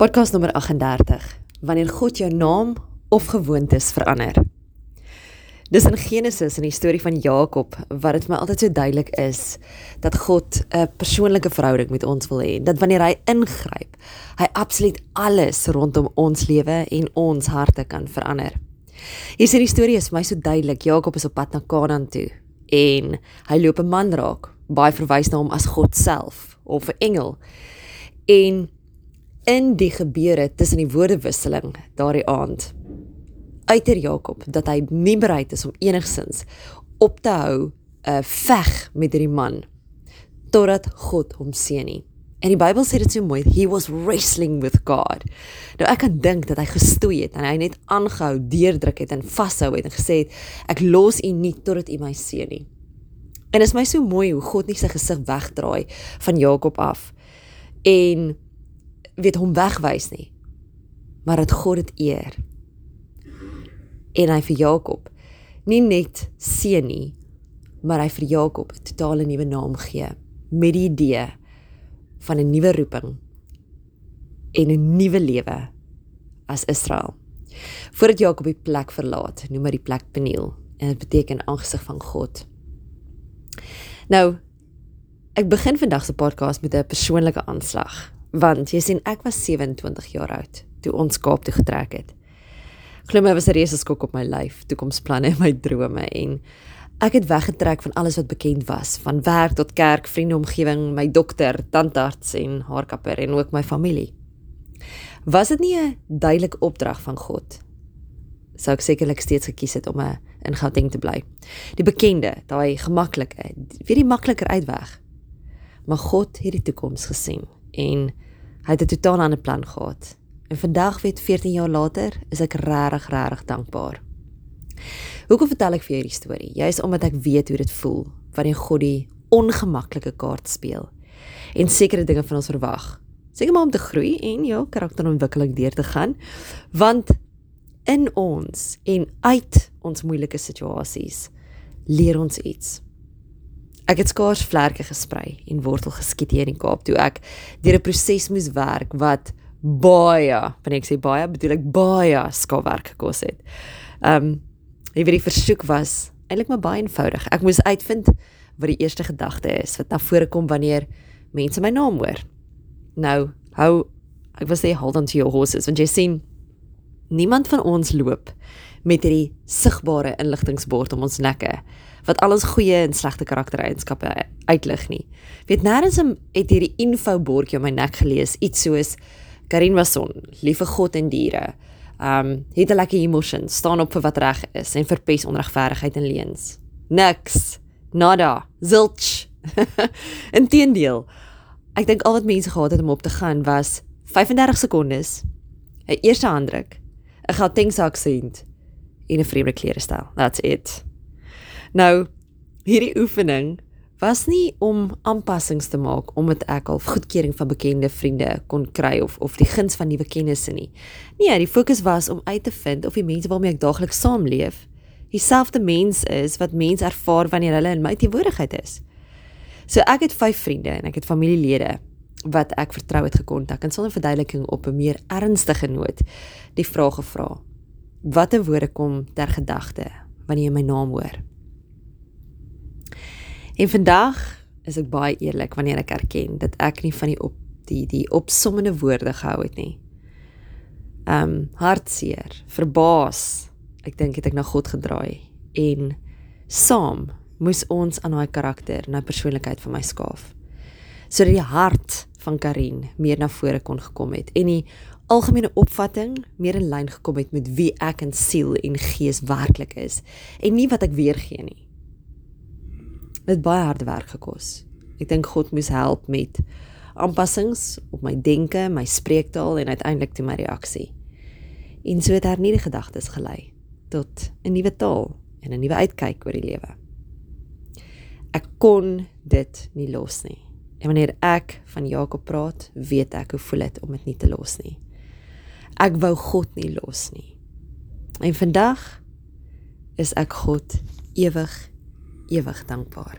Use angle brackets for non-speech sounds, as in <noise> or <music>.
Podcast nommer 38. Wanneer God jou naam of gewoontes verander. Dis in Genesis in die storie van Jakob wat dit vir my altyd so duidelik is dat God 'n persoonlike verhouding met ons wil hê. Dat wanneer hy ingryp, hy absoluut alles rondom ons lewe en ons harte kan verander. Hier sien die storie is vir my so duidelik. Jakob is op pad na Kanaan toe en hy loop 'n man raak. Baie verwys na hom as God self of 'n engel. En in die gebeure tussen die woordewisseling daardie aand uiter Jakob dat hy nie bereid is om enigsins op te hou 'n uh, eh, veg met hierdie man totdat God hom seën nie. En die Bybel sê dit so mooi, he was wrestling with God. Nou ek kan dink dat hy gestoei het en hy net aangehou deurdruk het en vashou het en gesê het ek los u nie totdat u my seën nie. En is my so mooi hoe God nie sy gesig wegdraai van Jakob af. En weet hom wegwys nie. Maar dat God dit eer. En hy vir Jakob nie net seën nie, maar hy vir Jakob 'n totale nuwe naam gee met die idee van 'n nuwe roeping en 'n nuwe lewe as Israel. Voordat Jakob die plek verlaat, noem hy die plek Peniel en dit beteken aangesig van God. Nou, ek begin vandag se podcast met 'n persoonlike aanslag want jy sien ek was 27 jaar oud toe ons Kaap toe getrek het. Glo my was 'n reuse skok op my lyf, toekomsplanne en my drome en ek het weggetrek van alles wat bekend was, van werk tot kerk, vriende, omgewing, my dokter, tandarts en haarkapper en ook my familie. Was dit nie 'n duidelike opdrag van God? Sou ek sekerlik steeds gekies het om 'n in Gauteng te bly. Die bekende, daai gemaklike, weet die makliker uitweg. Maar God het die toekoms gesien en hy het 'n totaal ander plan gehad. En vandag weet 14 jaar later is ek regtig regtig dankbaar. Hoekom vertel ek vir jou hierdie storie? Juist omdat ek weet hoe dit voel wanneer God die ongemaklike kaart speel en sekere dinge van ons verwag. Seker maar om te groei en jou karakterontwikkeling deur te gaan, want in ons en uit ons moeilike situasies leer ons iets. Ek het skaars vlerke gesprei en wortel geskiet hier in die Kaap toe ek deur 'n proses moes werk wat baie, wanneer ek sê baie, bedoel ek baie skaafwerk gekos het. Um jy weet die versoek was eintlik maar baie eenvoudig. Ek moes uitvind wat die eerste gedagte is wat na vore kom wanneer mense my naam hoor. Nou, hou ek wil sê hold on to your horses want jy sien niemand van ons loop met hierdie sigbare inligtingbord om ons nekke wat al ons goeie en slegte karaktereienskappe uitlig nie. Weet nêrens het hierdie info bordjie op my nek gelees iets soos Karin Wasson, liewe God en diere. Um het 'n lekker emotion, staan op vir wat reg is en verpes onregverdigheid en leuns. Niks. Nada. Zilch. <laughs> Inteendeel. Ek dink al wat mense gehad het om op te gaan was 35 sekondes, 'n eerste handdruk, 'n Gautengse aksent en 'n vreemde klerestyl. That's it. Nou, hierdie oefening was nie om aanpassings te maak omdat ek al goedkeuring van bekende vriende kon kry of of die guns van nuwe kennisse nie. Nee, die fokus was om uit te vind of die mense waarmee ek daagliks saamleef, dieselfde mens is wat mense ervaar wanneer hulle in my teenwoordigheid is. So ek het 5 vriende en ek het familielede wat ek vertrou het gekontak en sonder verduideliking op 'n meer ernstige noot die vraag gevra. Watter woorde kom ter gedagte wanneer jy my naam hoor? En vandag is ek baie eerlik wanneer ek erken dat ek nie van die op die die opsommende woorde gehou het nie. Um hartseer, verbaas. Ek dink het ek na God gedraai en saam moes ons aan daai karakter en daai persoonlikheid van my skaaf. Sodat die hart van Karin meer na vore kon gekom het en die algemene opvatting meer in lyn gekom het met wie ek in siel en gees werklik is en nie wat ek weergee nie het baie harde werk gekos. Ek dink God moes help met aanpassings op my denke, my spreektaal en uiteindelik toe my reaksie. En so het hernieude gedagtes gelei tot 'n nuwe taal en 'n nuwe uitkyk oor die lewe. Ek kon dit nie los nie. En wanneer ek van Jakob praat, weet ek hoe voel dit om dit nie te los nie. Ek wou God nie los nie. En vandag is ek God ewig ewig dankbaar.